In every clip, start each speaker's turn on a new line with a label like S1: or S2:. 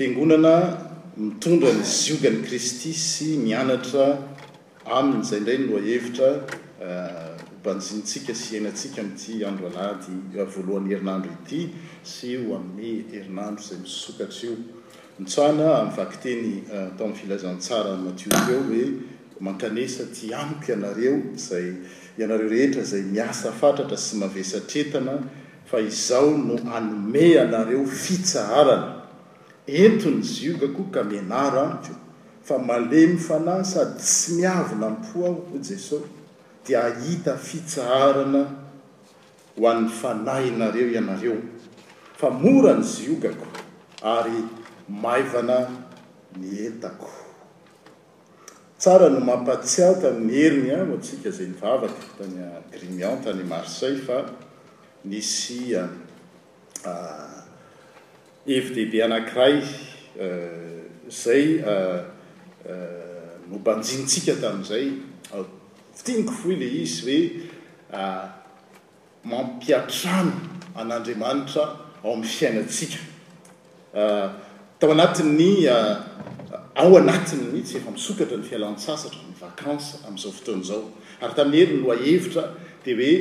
S1: Fiangonana mitondra ny ziogan'i Kristy sy mianatra Aminy, izay indray no lohahevitra hobanjinintsika sy hiainantsika amin'ity andro Alahady voalohan'ny herinandro ity sy ho amin'ny herinandro izay misokatra io. Nitsoahina amin'ny vakiteny tao amin'ny Filazantsaran'i Matio teo hoe, Mankanesa aty amiko ianareo izay, ianareo rehetra izay miasa fatratra sy mavesatretana, fa izao no anome anareo fitsaharana, ento ny ziogako ka mianara amiko, fa malemy fanahy sady tsy miavona am-po aho, hoy Jesosy, dia hahita fitsaharana ho an'ny fanahinareo ianareo, fa mora ny ziogako ary maivana ny entako. Tsara ny mampatsiahy tany Merigny ho antsika izay nivavaka tany Grimion tany Marseille fa nisy hevi-dehibe anankiray izay nobanjintsika tamin'izay. Fintiniko fohy ilay izy hoe. mampiantrano an'Andriamanitra ao amin'ny fiainantsika tao anatin'ny ao anatiny mihitsy efa misokatra ny fialantsasatra, ny vacances amin'izao fotoana izao ary tamin'ny hery ny lohahevitra dia hoe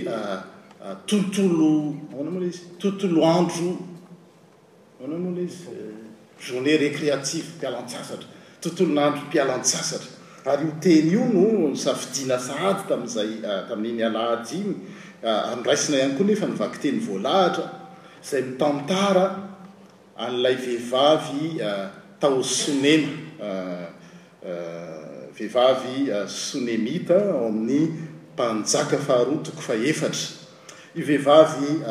S1: tontolo ahoana moa ilay izy tontolo andro Ahoana moa ilay izy? Journée récréative, mpialan-tsasatra, tontolon'andro mpialan-tsasatra. Ary io teny io no nosafidiana sahady tamin'izay tamin'iny alahady iny. Andraisina ihany koa nefa ny vakiteny voalahatra izay mitantara an'ilay vehivavy tao Sonema, vehivavy sonemita ao amin'ny Mpanjaka faharoa toko fahefatra. Io vehivavy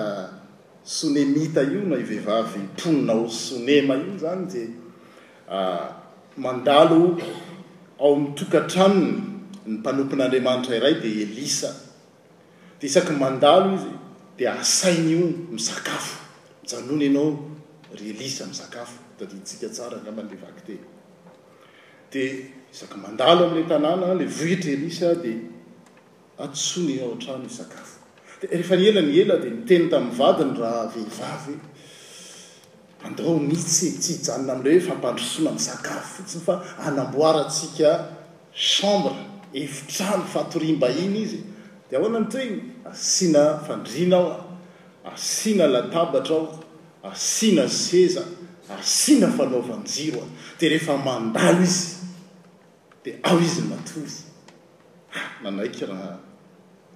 S1: Sonemita io na io vehivavy mponina ao Sonema io izany dia mandalo ao amin'ny tokantranony ny mpanompon'Andriamanitra iray dia Elisa. Dia isaky ny mandalo izy dia asainy io misakafo. Mijanona ianao ry Elisa misakafo. Tadidintsika tsara angamba ilay vakiteny. Dia isaky ny mandalo amin'ilay tanàna ilay vohitra Elisa dia Antsoiny hoe ao an-trano hisakafo. Rehefa ela ny ela dia niteny tamin'ny vadiny raha vehivavy hoe, Andao mitsy, tsy hijanona amin'ilay hoe fampandrosoana ny sakafo fotsiny fa anamboarantsika chambre, efitrano fatoriam-bahiny izy e! Dia ahoana ny tohiny? Asiana fandriana ao a! Asiana latabatra ao, asiana seza, asiana fanaovan-jiro a! Dia rehefa mandalo izy. Dia ao izy matory. Ha! nanaiky ra,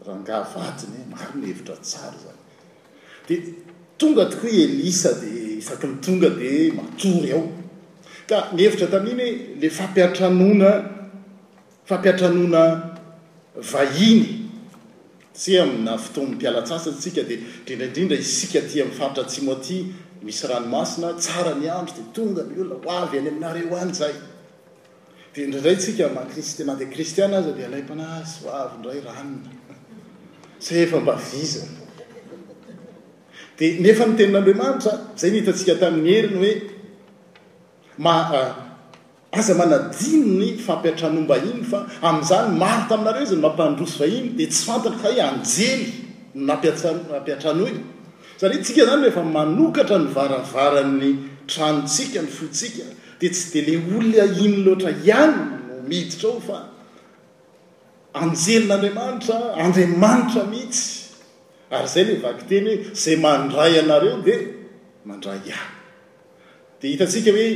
S1: rangahy vadiny hoe, marina hevitra tsara izany. Dia tonga tokoa i Elisa dia isaky ny tonga dia matory ao. Ka nihevitra tamin'iny hoe, ilay fampiantranoana, fampiantranoana vahiny, tsia amina fotoam-pialantsasatra isika dia indrindra indrindra isika aty amin'ny faritra atsimo aty misy ranomasina, tsara ny andro dia tonga ny olona ho avy any aminareo any izay. Dia indraindray tsika maha kristy na dia kristiana aza dia alaim-panahy azy ho avy indray ranona izay efa mba vizana. Dia nefa ny tenin'Andriamanitra izay ny hitantsika tamin'ny heriny hoe ma, uh, aza manadino ny fampiantranoam-bahiny fa amin'izany maro taminareo izy ny mampandroso vahiny dia tsy fantany fa i anjely no nampiantranoy. Izany hoe tsika izany rehefa manokatra ny varavaran'ny tranontsika, ny fontsika, Dia tsy dia ilay olona iny loatra ihany no miditra ao fa anjelin'Andriamanitra, Andriamanitra mihitsy. Ary izay ilay vakiteny hoe izay mandray anareo dia mandray ahy. Dia hitantsika hoe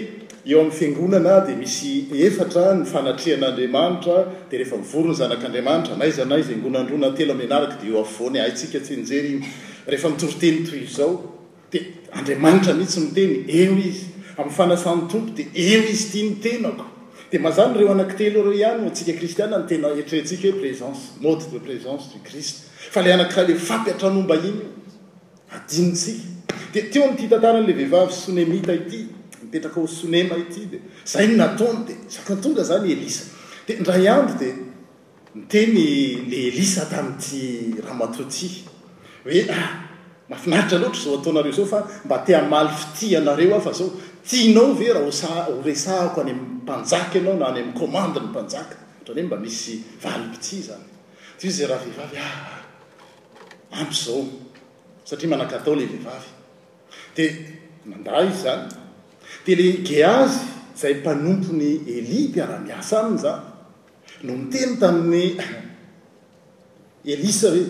S1: eo amin'ny fiangonana dia misy efatra ny fanatrehan'Andriamanitra, dia rehefa mivory ny zanak'Andriamanitra n'aiza n'aiza hiangonan'ny roa na telo amin'ny anarako dia eo afovoany haintsika tsy nijery iny. Rehefa mitoriteny toy izao Dia Andriamanitra mihitsy miteny, eo Izy. Amin'ny fanasan'ny Tompo dia eo Izy tia ny tenako. Dia mazàna ireo anankitelo ireo ihany no antsika kristiana no tena eritreretintsika hoe présence, mode de présence du Christ. Fa ilay anankiray ilay fapetra nohombahiany io adinontsika. Dia teo amin'ity tantaran'ilay vehivavy Sonemita ity, mipetraka ao Sonema ity, dia izay no nataony, dia sakany tonga izany i Elisa. Dia indray andro dia Niteny le Elisa tamin'ity ramatoa ty hoe ah mafinaritra loatra zao ataonareo zao fa mba te hamaly fitia anareo aho fa zao tianao ve raha ho resahako any amin'ny mpanjaka ianao na any amin'ny commande ny mpanjaka otrany hoe mba misy valim-pitia zany de hoy zay ravehivavy ah ah ampy zao satria manakatao le vehivavy de nandà izy zany de le Gehazy zay mpanompony Elia mpiara-miasa aminy zany no niteny tamin'i Elisa hoe,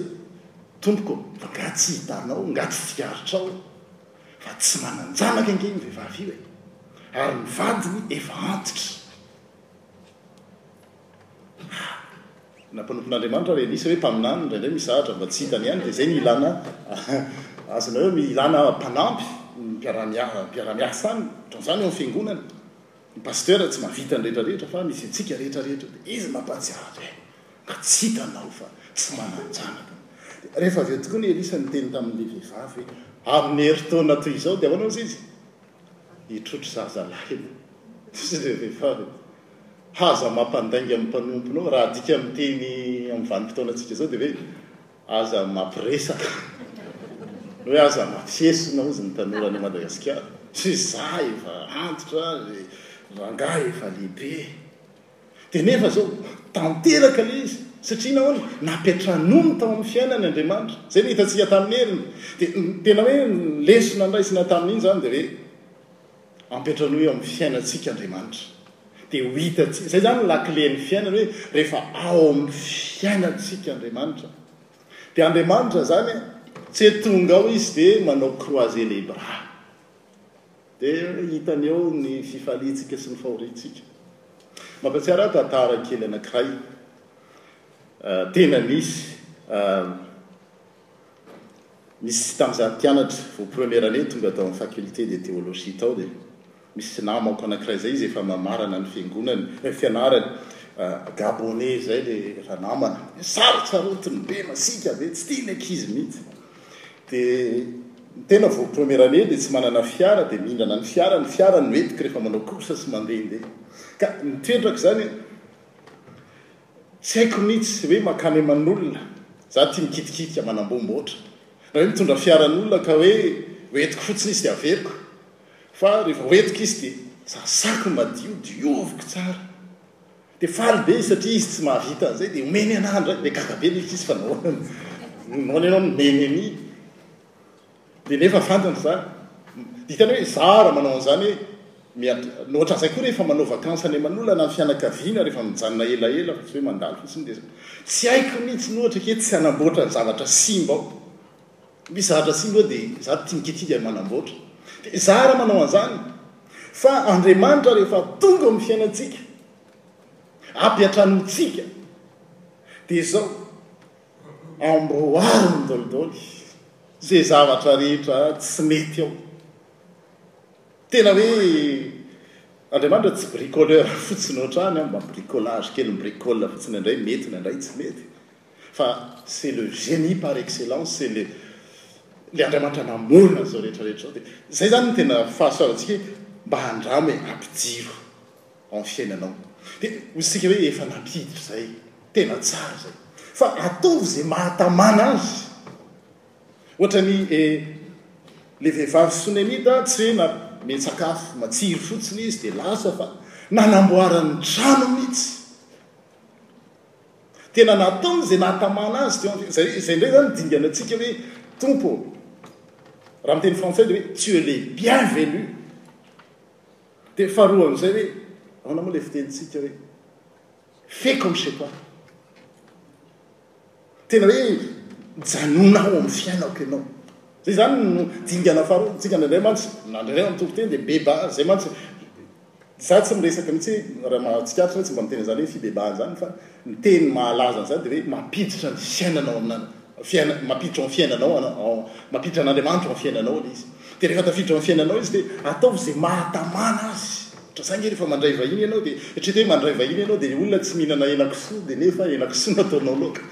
S1: Tompoko, angaha tsy hitanao, angaha tsy tsikaritrao fa tsy manan-janaka ange io vehivavy io e, ary ny vadiny efa antitra? Ha! Nampanompon'Andriamanitra ary Elisa hoe mpaminany, indraindray misy sahatra mba tsy hitany ihany, dia izay no ilana, azonareo, ilana mpanampy, mpiara-miasa aminy, ohatran'izany eo amin'ny fiangonana. Ny pasitera tsy mahavita ny rehetra rehetra fa misy antsika rehetra rehetra dia izy mampahatsiahy hoe mba tsy hita anao fa tsy manan-janaka dia rehefa avy eo tokoa ny Elisa niteny tamin'ilay vehivavy hoe amin'ny herintaona toy izao dia ahoana hozy izy hitrotro zaza lahiny hozy ilay vehivavy hoe aza mampandainga ny mpanomponao raha adika amin'ny teny amin'ny vanim-potoanantsika izao dia hoe Aza mampiresaka hoe aza mafesina hozy ny tanora any Madagasikara. Tsy za efa antitra, le rangahy efa lehibe. De nefa zao tanteraka le izy satria nahoana? Napetrahanony tao amin'ny fiainany Andriamanitra. Zay no hitantsika tamin'ny heriny. De tena hoe ny lesona andraisina tamin'iny zany de hoe. Ampiantrano eo amin'ny fiainantsika Andriamanitra dia ho hitantsika, izay izany ny lakilen'ny fiainana hoe rehefa ao amin'ny fiainantsika Andriamanitra dia Andriamanitra izany tsy hoe tonga ao izy dia manao croiser les bras dia hitany eo ny fifaliantsika sy ny fahoriantsika. Mampatsiaro ahy tantara kely anankiray tena nisy Misy tamin'izato mpianatra vao première année tonga tao amin'ny faculté de théologie tao dia misy namako anankiray izay izy efa mamarana ny fiangonany, eh, fianarany, gabonais izay ilay ranamana, sarotsarotiny be, masiaka be, tsy tia ny ankizy mihitsy. Dia ny tena vao première année dia tsy manana fiara dia mindrana ny fiarany, ny fiarany no entiko rehefa manao course sy mandehandeha. Ka ny toetrak'izany, Tsy haiko mihitsy hoe makany aman'olona, za tia mikitikitika manambomboatra, na hoe mitondra fiaran'olona ka hoe ho entiko fotsiny izy de averiko, fa rehefa ho entiko izy de sasako madio, dioviko tsara, de faly be izy satria izy tsy mahavita an'izay de omeny anaha indray, de gaga be ny ankizy fa nahoana no nahoana ianao nomeny an'iny? Dia nefa fantany izany. Hitany hoe izaho ary manao an'izany hoe miady. Ny ohatran'izay koa rehefa manao vakansy any aman'olana ny fianakaviana rehefa mijanona elaela fa tsy hoe mandalo fotsiny dia izay. Tsy haiko mihitsy ny ohatra ankehitriny tsy hanamboatra ny zavatra simba ao. Misy zavatra simba ao dia izaho tia miketrika dia manamboatra. Dia izaho ary manao an'izany. Fa Andriamanitra rehefa tonga ao amin'ny fiainantsika, ampiantranointsika dia izao. Amboariny daholo izay zavatra rehetra tsy mety ao. Tena hoe Andriamanitra tsy bricoleur fotsiny ohatrany an, mba bricolage kely mi-bricole fotsiny indray mety na indray tsy mety fa c'est le génie par excellence, c'est le le Andriamanitra namorona an'izao rehetra rehetra izao dia izay izany no tena fahasoavantsika hoe mba andramo e, ampijiro. en chaine anao de ho isika hoe efa nampiditra zay tena tsara izay fa ataovy izay mahatamana azy ohatra ny e le vehivavy sonemida tsy hoe na me sakafo matsiro fotsiny izy de lasa fa nanamboaran'ny trano mihitsy tena nataony izay nahatamana azy teo izay izay indray zany dingana antsika hoe tompo raha miteny français de hoe tu es le bienvenu Dia faharoa amin'izay hoe, ahoana moa ilay fitenintsika hoe fais comme chez toi. Tena hoe mijanona ao amin'ny fiainako ianao. Zay zany no dingana faharoa. Tsika indraindray mantsy na indraindray amin'ny toriteny dia beba zay mantsy za tsy miresaka mihitsy raha mahatsikaritra hoe tsy mba miteny an'izany hoe fibebahana izany fa ny teny mahalaza an'izany dia hoe mampiditra ny fiainanao amin'any. fiaina, mampiditra ao amin'ny fiainanao an, mampiditra an'Andriamanitra ao amin'ny fiainanao ilay izy. Dia rehefa tafiditra ao amin'ny fiainanao izy dia ataovy izay mahatamana azy. Ohatra izany ange rehefa mandray vahiny ianao dia eritrereto hoe mandray vahiny ianao dia ilay olona tsy mihinana henakisoa dia nefa henakisoa no ataonao laoka.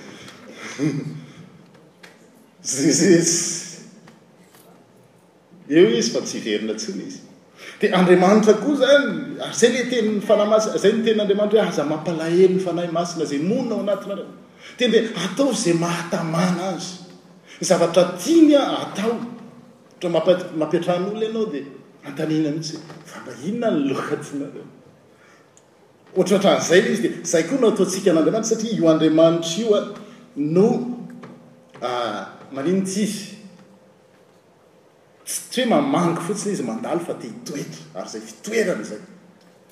S1: Zezz. Eo izy fa tsy hiverina intsony izy. Dia Andriamanitra koa izany, ary izay ilay tenin'ny Fanahy Masina, izay ny tenin'Andriamanitra hoe aza mampalahelo ny Fanahy Masina izay monina ao anatinareo. Dia ndeha ataovy izay mahatamana azy. Ny zavatra tiany atao, ohatra mampa- mampiantranoana ianao dia antanina mihitsy hoe fa mba inona ny lohatinareo. Ohatraohatran'izay ilay izy dia izay koa no ataontsika an'Andriamanitra satria io Andriamanitra io no ah, maninona tsy izy? Tsy hoe mamangy fotsiny izy mandalo fa te hitoetra ary izay fitoerany izay.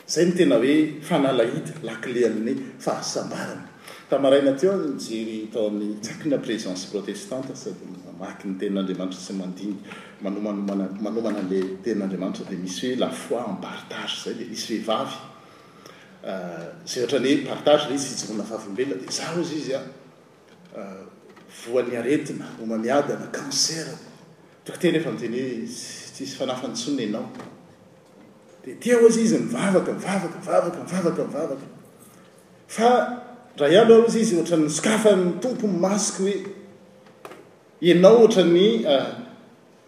S1: Izay no tena hoe fanalahidy, lakile an'ny fahasambarana. Tamaraina teo aho nijery tao amin'ny tsaky na présence protestante sady mamaky ny tenin'Andriamanitra sy mandini, manomanomana manomana an'ilay tenin'Andriamanitra dia misy hoe la foi en partage izay dia misy vehivavy izay ohatran'ny hoe partage ilay izy fijoroana vavolombelona dia izaho hozy izy a! Voan'ny aretina, homamiadana, cancer. Tiko tena efa niteny hoe tsy hisy fanafany intsony ny anao. Dia teo hozy izy nivavaka, nivavaka, nivavaka, nivavaka, nivavaka. Fa indray andro ary hozy izy ohatran'ny nosokafan'ny tompo ny masoko hoe ianao ohatran'ny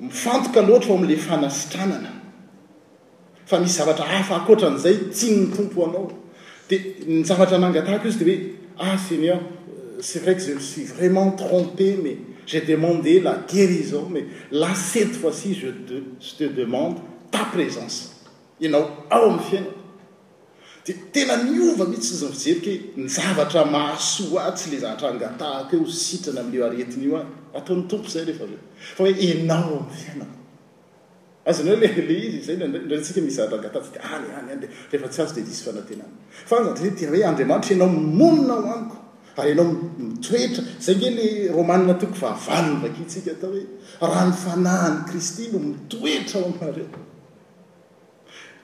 S1: Mifantoka loatra ao amin'ilay fanasitranana fa misy zavatra hafa ankoatran'izay tian'ny Tompo ho anao. Dia ny zavatra nangatahako izy dia hoe, Ah Seigneur, c'est vrai que je me suis vraiment trompé mais j'ai demandé la guérison mais là cette fois-ci je te demande ta présence, Ianao ao amin'ny fiainako. Dia tena niova mihitsy izy nijery hoe ny zavatra mahasoa ahy tsy ilay zavatra angatahako eo sitrana amin'io aretina io aho. Ataon'ny Tompo izay rehefa avy eo. Fa hoe Ianao ao amin'ny fiainako. Azonao ilay ilay izy izay na indray indraintsika misy zavatra angatahantsika any any any dia rehefa tsy azo dia diso fanantenana. Fa ny zava-drehetra dia hoe Andriamanitra Ianao monina ao amiko ary Ianao mitoetra. Izay ange ilay Romana toko fahavalo novakintsika tao hoe raha ny fanahin'i Kristy no mitoetra ao aminareo.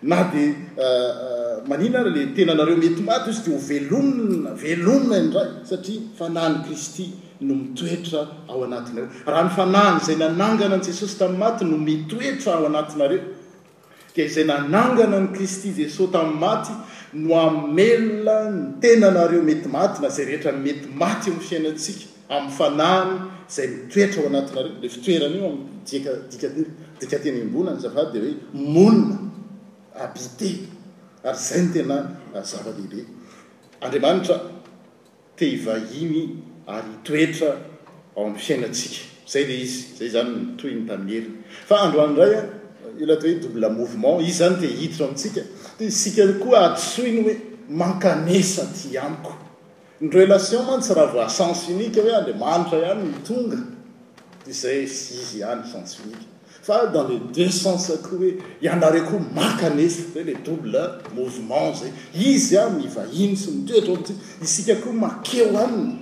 S1: Na dia maninona ary ilay tenanareo mety maty hozy dia ho velomina, velomina indray satria Fanahin'i Kristy no mitoetra ao anatinareo. Raha ny Fanahiny izay nanangana an'i Jesosy tamin'ny maty no mitoetra ao anatinareo, dia izay nanangana an'i Kristy Jesosy tamin'ny maty no hamelona ny tenanareo mety maty na izay rehetra mety maty eo amin'ny fiainantsika. amin'ny fanahiny izay mitoetra ao anatinareo, ilay fitoerana io amin'ny diaka dika dika teny iombonana azafady dia hoe monina, habiter, ary izay no tena zava-dehibe. Andriamanitra te hivahiny ary hitoetra ao amin'ny fiainantsika, izay ilay izy, izay izany ny tohiny tamin'ny heriny. Fa androany indray an, io ilay atao hoe double mouvement, izy izany te hiditra ao amintsika, dia isika ihany koa hadisoiny hoe mankanesa aty amiko, Ny relation mantsy raha vao à sens unique hoe Andriamanitra ihany no tonga dia izay izy ihany sens unique fa dans les deux sens koa hoe ianareo koa maka anefa hoe le double mouvement izay izy an mivahiny sy mitoetra ao amintsika isika koa makeo aminy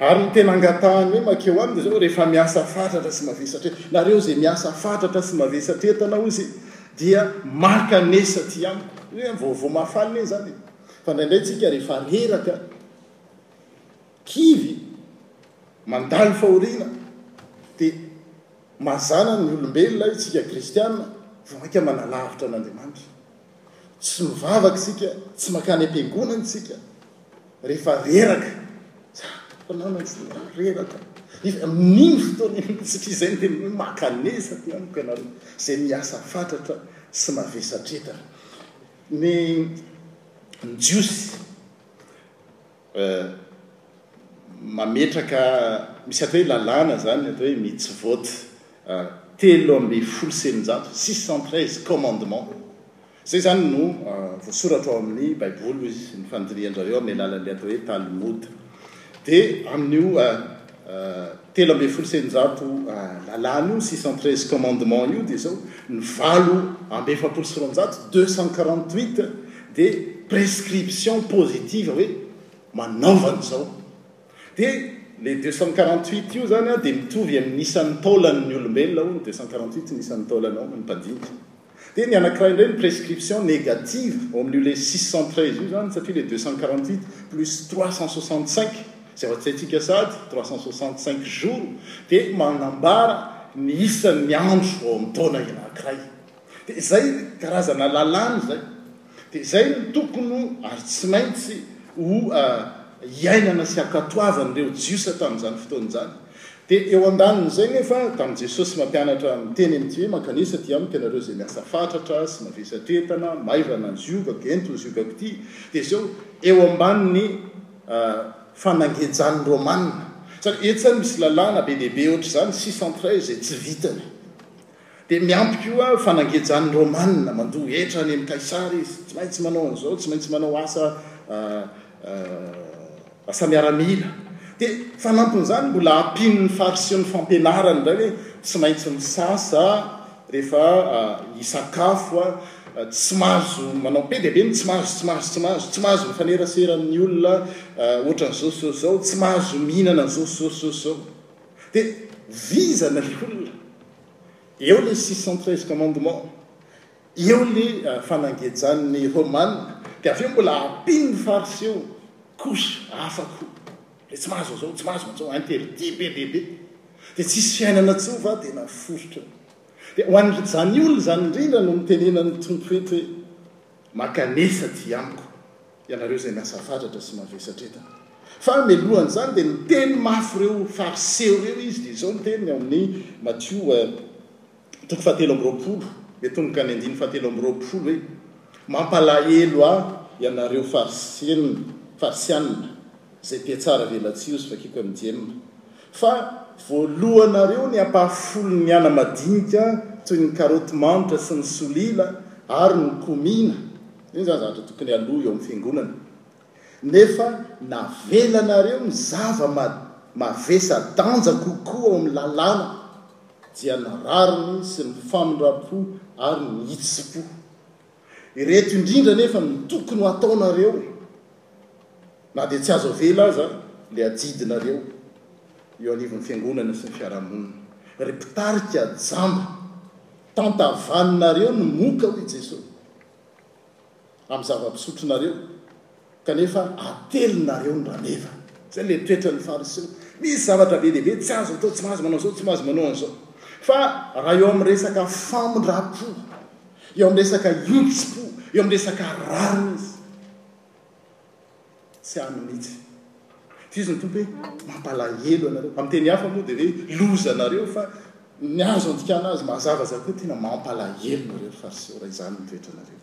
S1: ary ny tena angatahany hoe makeo aminy dia izao rehefa miasa fatratra sy mavesatra e nareo izay miasa fatratra sy mavesatra entana hozy dia maka anefa aty amiko hoe vao vao mahafaly ne izany e fa indraindray tsika rehefa reraka kivy mandalo fahoriana de mazana ny olombelona io tsika kristiana vao mainka manalavitra an'andriamanitra tsy mivavaka tsika tsy makany am-piangonana tsika rehefa reraka reraka amin'iny fotoana iny satria zay ny teny makanesa ty amiko ianareo zay miasa fatratra sy mavesatretana Ny Jiosy mametraka, misy atao hoe lalàna izany, atao hoe mitzvot, telo ambin'ny folo sy eninjato, six cent treize commandements. Izay izany no voasoratra ao amin'ny Baiboly, hoy ny fandinihan-dry zareo amin'ny alalan'ilay atao hoe Talmud. Dia amin'io telo ambin'ny folo sy eninjato lalàna io, six cent treize commandements, io dia izao, ny valo amby efapolo sy roanjato, deux cent quarante huit, dia prescription positive hoe manaova an'izao. Dia ilay deux cent quarante huit io izany dia mitovy amin'ny isan'ny taolan'ny olombelona hono, deux cent quarante huit ny isan'ny taolanao, ny mpandinika. Dia ny anankiray indray ny prescription négative ao amin'io ilay six cent treize io izany satria ilay deux cent quarante huit plus trois cent soixante cinq izay ao an-tsaintsika sahady trois cent soixante cinq jours dia manambara ny isan'ny andro ao amin'ny taona anankiray. Dia izay karazana lalàna izay. Dia izay no tokony ho ary tsy maintsy ho iainana sy ankatoavan'ireo Jiosy tamin'izany fotoana izany. Dia eo andanin'izay nefa, tamin'i Jesosy mampianatra, miteny amin'ity hoe, Mankanesa aty amiko ianareo izay miasa fatratra sy mavesatra entana, maivana ny ziogako, ento ny ziogako ity. Dia izao, eo ambanin'ny fanangejan'ny Romana. Satria etsy izany misy lalàna be dia be hoatr'izany, six cent treize, izay tsy vitany. Dia miampy koa fanangejan'ny Romana, mandoa hetra any amin'i Kaisara izy, tsy maintsy manao an'izao, tsy maintsy manao asa asa miaramila. Dia fanampin'izany mbola ampian'ny Fariseo ny fampianarany indray hoe tsy maintsy misasa rehefa hisakafo, tsy mahazo manao be dia be, tsy mahazo, tsy mahazo, tsy mahazo, tsy mahazo mifanerasera amin'ny olona ohatran'izao sy izao sy izao, tsy mahazo mihinana an'izao sy izao sy izao sy izao. Dia vizana ilay olona. Eo ilay six cent treize commandements. Eo ilay fanangejan'ny Romana. Dia avy eo mbola ampian'ny Fariseo couche hafa koa. Dia tsy mahazo an'izao, tsy mahazo an'izao, interdit be dia be. Dia tsy hisy fiainana intsony va? Dia naforitra. Dia ho an'izany olona izany indrindra no nitenenan'ny Tompo eto hoe. Makanesa aty amiko ianareo izay miasa fatratra sy mavesatra entana. Fa melohan'izany dia miteny mafy ireo fariseo ireo izy dia izao ny teniny ao amin'ny Matio toko fahatelo amby roapolo dia tomboka amin'ny andininy fahatelo amby roapolo hoe, Mampalahelo ahy ianareo farisianina izay mpihatsara velatsihy io sy vakiko amin'ny jema. Fa voaloanareo ny ampahafolo ny ana-madinika toy ny karaoty manitra sy ny solila ary ny komina, io izany zavatra tokony haloa eo amin'ny fiangonana, nefa navelanareo ny zava-mavesa-danja kokoa ao amin'ny lalàna, dia ny rariny sy ny famindram-po ary ny hitsim-po. Ireto indrindra anefa no tokony ho ataonareo na dia tsy azo avela aza ilay adidinareo eo anivon'ny fiangonana sy ny fiarahamonina. Ry mpitarika jamba, tantavaninareo ny moka hoy Jesoa amin'ny zava-pisotronareo. Kanefa atelinareo ny rameva. Zay le toetran'ny fariseo. Misy zavatra be dia be tsy azo atao, tsy mahazo manao zao, tsy mahazo manao an'zao. Fa raha eo amin'ny resaka famindram-po, eo amin'ny resaka hintsim-po, eo amin'ny resaka rariny izy, tsy any mihitsy. Toy izy ny Tompo hoe, mampalahelo anareo. Amin'ny teny hafa moa dia hoe, loza anareo fa ny azo andikana azy mazava zay koa tena mampalahelo nareo ry fariseo raha izany ny toetranareo.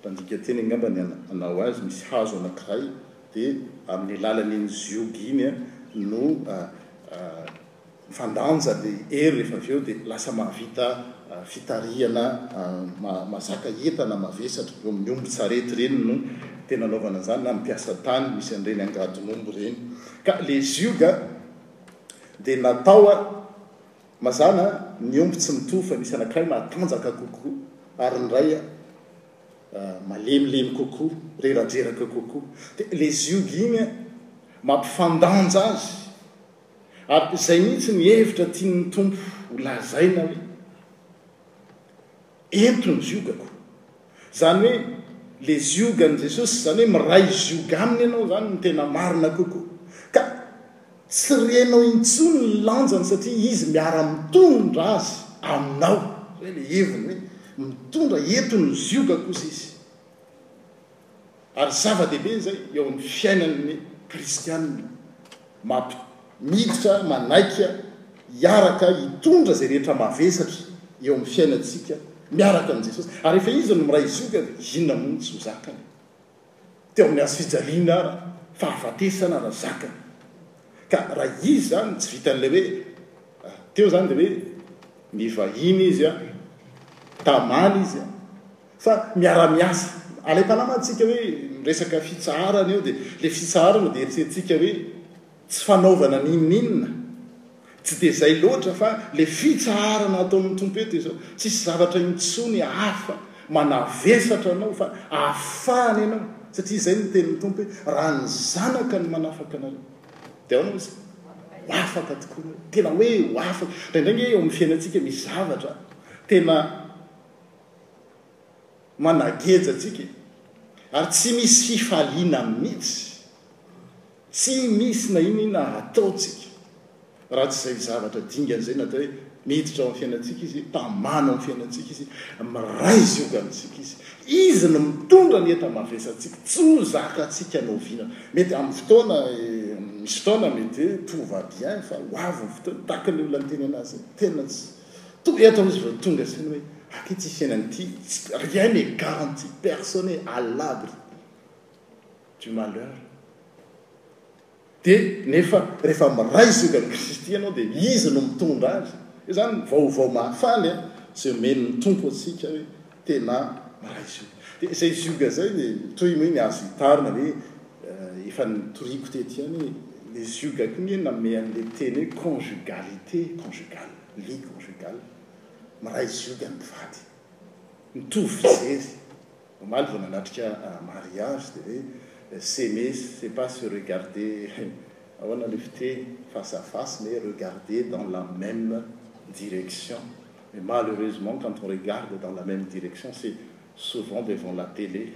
S1: Mpandika teny angamba ny hanao azy, misy hazo anankiray dia amin'ny alalan'iny ziogy iny no mifandanja ilay hery rehefa avy eo dia lasa mahavita fitarihana mahazaka entana mavesatra eo amin'ny ombin-tsarety ireny no tena anaovana an'izany na mpiasa tany misy an'ireny angadin'omby ireny ka ilay zioga dia natao Mazàna, ny omby tsy mitovy fa misy anankiray matanjaka kokoa ary ny iray malemilemy kokoa, reradreraka kokoa. Dia ilay zioga iny mampifandanja azy. Ary izay mihitsy ny hevitra tian'ny Tompo holazaina hoe. Ento ny ziogako. Izany hoe ilay ziogan'i Jesosy, izany hoe miray zioga aminy ianao izany no tena marina kokoa. Ka tsy renao intsony ny lanjany satria izy miara-mitondra azy aminao. Izay ilay heviny hoe mitondra, ento ny ziogako hozy izy. ary zava-dehibe izay eo amin'ny fiainan'ny kristiana. Map, miditra, manaiky, hiaraka, hitondra izay rehetra mavesatra eo amin'ny fiainantsika miaraka amin'i Jesosy. Ary rehefa Izy no miray zokany, inona moa no tsy ho zakany? Teo amin'ny hazo fijaliana ara, fahafatesana ara zakany. Ka raha Izy izany tsy vitan'ilay hoe, ah, teo izany dia hoe, nivahiny Izy, ah, tamana Izy, ah. Fa miara-miasa. Alaim-panahy mantsy isika hoe miresaka fitsaharana eo dia ilay fitsaharana dia eritreretintsika hoe tsy fanaovana n'inon'inona, tsy dia izay loatra fa ilay fitsaharana ataon'ny Tompo eto izao. Tsisy zavatra intsony hafa manavesatra anao fa afahana ianao satria izay no tenin'ny Tompo hoe raha ny zanaka no manafaka anareo dia ahoana moa izany? Ho afaka tokoa nareo. Tena hoe ho afaka. Indraindray ange eo amin'ny fiainantsika misy zavatra tena. Manageja antsika e! Ary tsy misy fifaliana mihitsy, tsy misy na inona inona ataontsika raha tsy izay zavatra dingan'izay natao hoe miditra ao amin'ny fiainantsika Izy, mpamana ao amin'ny fiainantsika Izy, miray zioga amintsika Izy. Izy no mitondra ny enta-mavesantsika, tsy ho zakantsika ny oviana. Mety amin'ny fotoana, misy fotoana mety hoe tout va bien fa ho avy ny fotoana, tahaka ny olona niteny an'azy, tena tsy. Tonga eto izy vao tonga saina hoe aty tsy hisy henany ity tsy rien n'est garanti personne est à l'abri du malheur dia nefa rehefa miray zoga amin'i Kristy ianao dia Izy no mitondra azy io izany vaovao mahafaly a, tsy omen'ny Tompo antsika hoe. Tena miray zioga. Dia izay zioga izay dia toy ny hoe ny azo hitarina ve? Efa nitoriako teto ihany hoe ilay zioga koa anie nanome an'ilay teny hoe conjugalité, conjugale, lit conjugal. Miray zioga ny mpivady. Mitovy fijery. Omaly vao nanatrika mariage dia hoe s'aimer c'est pas se regarder ahoana ilay fiteny face à face mais regarder dans la même direction. Mais malheureusement quand on regarde dans la meme direction c'est souvent devant la télé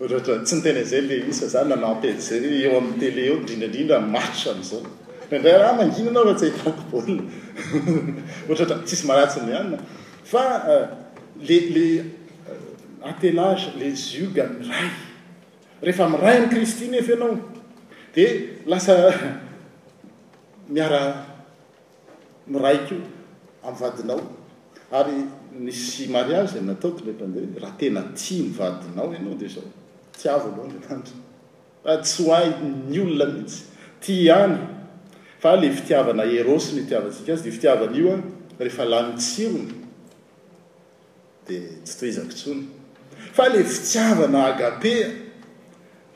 S1: Otratra tsy niteny an'izay le isa za nanant eny zay hoe eo amin'ny télé eo indrindrandrindra ny match amin'izao Indraindray ra mangina anao ra tsy ahitako baolina Otratra tsisy maratsy ny anona fa le le attelage le zioga miray Rehefa miray amin'i Kristy nefa ianao dia lasa Miara miray koa amin'ny vadinao ary nisy mariage izay natao dia rehefa andeha raha tena tia ny vadinao ianao dia izao tiavo aloha Andriamanitra fa tsy ho ahy ny olona mihitsy tia ihany fa ilay fitiavana eros no itiavantsika azy dia fitiavana io an rehefa lany ny tsirony dia tsy tohizako intsony fa ilay fitiavana agape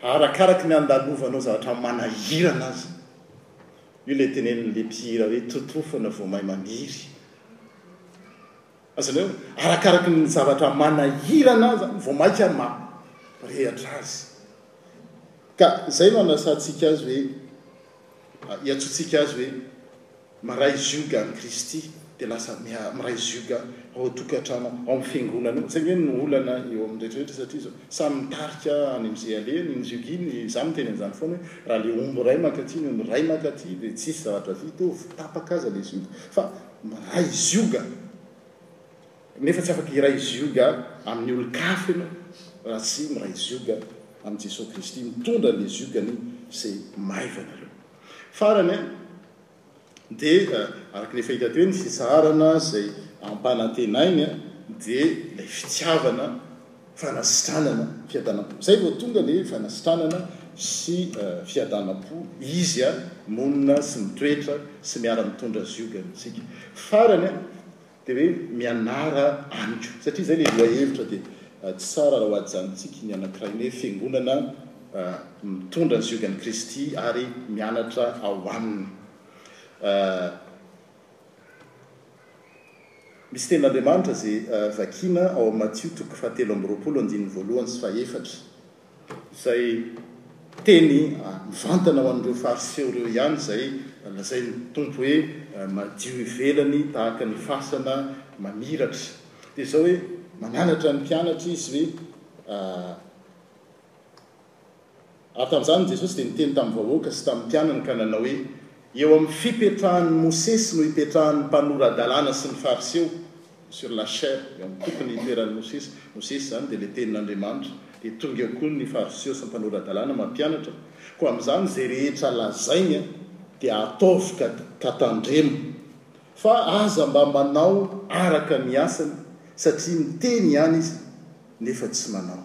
S1: arakaraky ny andalovanao zavatra manahirana aza io ilay tenenin'ilay mpihira hoe totofana voamay maniry azonareo arakaraky ny zavatra manahirana aza vao maika ma rehatra azy ka izay no anasantsika azy hoe iantsoantsika azy hoe miray zioga amin'i Kristy dia lasa miray zioga ao an-tokantrano ao amin'ny fiangonana ao. Izay ange no olana eo amin'ny rehetrarehetra satria izao samy mitarika any amin'izay alehany iny zioga iny. Izaho miteny an'izany foana hoe raha ilay omby iray mankaty, ny omby iray mankaty dia tsisy zavatra hitovy, tapaka aza ilay zioga fa miray zioga nefa tsy afaka hiray zioga amin'ny olon-kafa ianao raha tsy miray zioga amin'i Jesoa Kristy mitondra an'ilay ziogany izay maivana ireo. Farany dia araka ilay fahita teo ny fitsaharana izay ampanantenainy dia ilay fitiavana, fanasitranana, fiadanam-po. Izay vao tonga ilay fanasitranana sy fiadanam-po izy monina sy mitoetra sy miara-mitondra ziogany amintsika. Farany. Dia hoe mianara any koa. Satria izay ilay lohahevitra dia tsy tsara raha hohajanontsika ny anankiray ny hoe fiangonana mitondra ny ziogan'i Kristy ary mianatra ao aminy. Misy tenin'Andriamanitra izay vakiana ao amin'ny Matio toko fahatelo amby roapolo andininy voalohany sy fahaefatra. Izay teny mivantana ho an'ireo Fariseo ireo ihany izay lazain'ny Tompo hoe madio ivelany tahaka ny fasana mamiratra. Dia izao hoe mananatra ny mpianatra Izy hoe Ary tamin'izany Jesosy dia niteny tamin'ny vahoaka sy tamin'ny mpianany ka nanao hoe, Eo amin'ny fipetrahan'i Mosesy no ipetrahan'ny mpanora-dalàna sy ny Fariseo. sur la chair eo amin'ny toko ny toeran'i Mosesy, Mosesy izany dia ilay tenin'Andriamanitra, dia tonga eo koa ny Fariseo sy ny mpanora-dalàna mampianatra, koa amin'izany izay rehetra lazainy dia ataovy ka ka tandremo, fa aza mba manao araka ny asany, satria miteny ihany izy nefa tsy manao.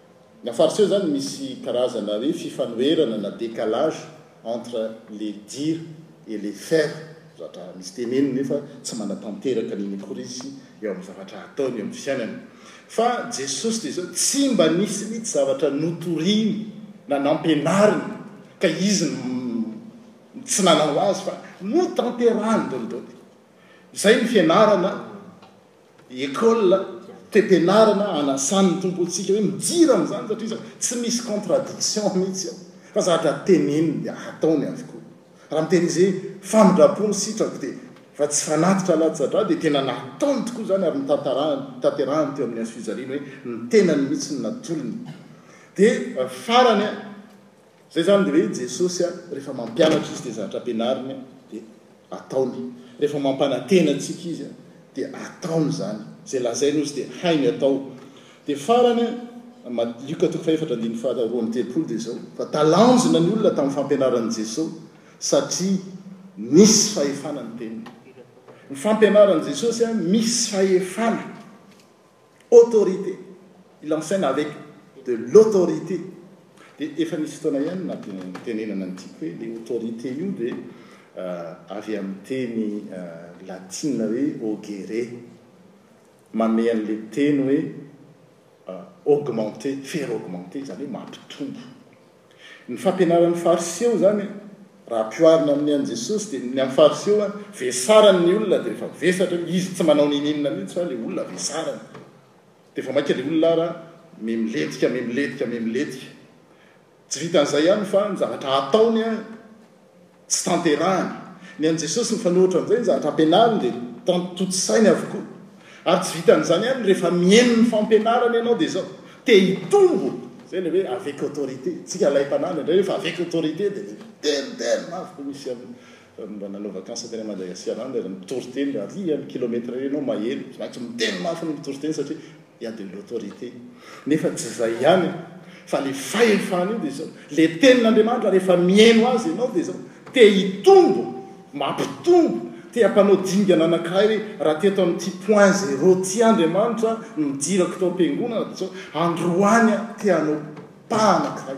S1: Ny à Fariseo zany misy karazana hoe fifanoherana na décalage entre le dire et le faire, zavatra misy teneniny nefa tsy manatanteraka an'iny akory izy eo amin'ny zavatra ataony eo amin'ny fiainany. Fa Jesosy dia izao, tsy mba nisy mihitsy zavatra notoriny na nampianariny ka izy no tsy nanao azy fa notanterahany dolidoly. Izay ny fianarana Ecole, Tempenarana anasany ny Tompo antsika hoe mijira amin'izany satria iza tsy misy contradiction mihitsy ao fa zavatra teneniny dia hataony avokoa. Raha miteny izy hoe famindrampo ny sitrako dia raha tsy fanatitra latsa-drà dia tena nataony tokoa izany ary notantarahany, tanterahany teo amin'ny hazofijaliana hoe ny tenany mihitsy no natolony. Dia farany. Zay zany le hoe Jesosy a refa mampianatra izy de zatra ampianariny a de ataony, refa mampanatena antsika izy a de ataony zany, zay lazainy ozy de hainy atao. De farany a Mat Lioka toko fahefatra andininy faha roa amby telopolo de zao fa talanjona ny olona tam fampianaran'i Jeso satria nisy fahefana ny teniny. Ny fampianaran'i Jesosy a misy fahefana. Autorité, il enseigne avec de l'autorité, dia efa nisy fotoana ihany na dia nitenenana ny tiako hoe ilay autorité io dia avy amin'ny teny latina hoe augere, manome an'ilay teny hoe augmenter, faire augmenter, izany hoe mampitombo. Ny fampianaran'ny Fariseo izany, raha ampihoarina amin'ny an'i Jesosy, dia ny an'ny Fariseo, vesarany ny olona dia efa vesatra eo, izy tsy manao n'ininona mihitsy fa ilay olona vesarany. Dia vao mainka ilay olona ary mihamilentika, mihamilentika, mihamilentika. Tsy vitan'izay ihany fa ny zavatra ataony, Tsy tanterahiny. Ny an'i Jesosy mifanohitra amin'izay ny zavatra ampianariny dia tontosainy avokoa. Ary tsy vitan'izany ihany, rehefa mihaino ny fampianarany ianao dia izao, te hitombo, izay ilay hoe avec autorité. Isika lahy mpanahy indraindray rehefa avec autorité dia ilay miteny tena mafy. Misy an, raha mba nanao vacances tany Madagasikara any, ilay mpitory teny, ary iany kilometre iray ianao maheno, tsy maintsy miteny mafy ny mpitory teny satria Il y a de l'autorité. Nefa tsy izay ihany fa le fahefana io dia izao, le tenin'Andriamanitra rehefa mihaino azy ianao dia izao, te hitombo, mampitombo, te hampanao dingana anankiray hoe raha teto amin'ity point zéro ity Andriamanitra nidirako tao am-piangonana dia izao, androany aho te hanao pas anankiray,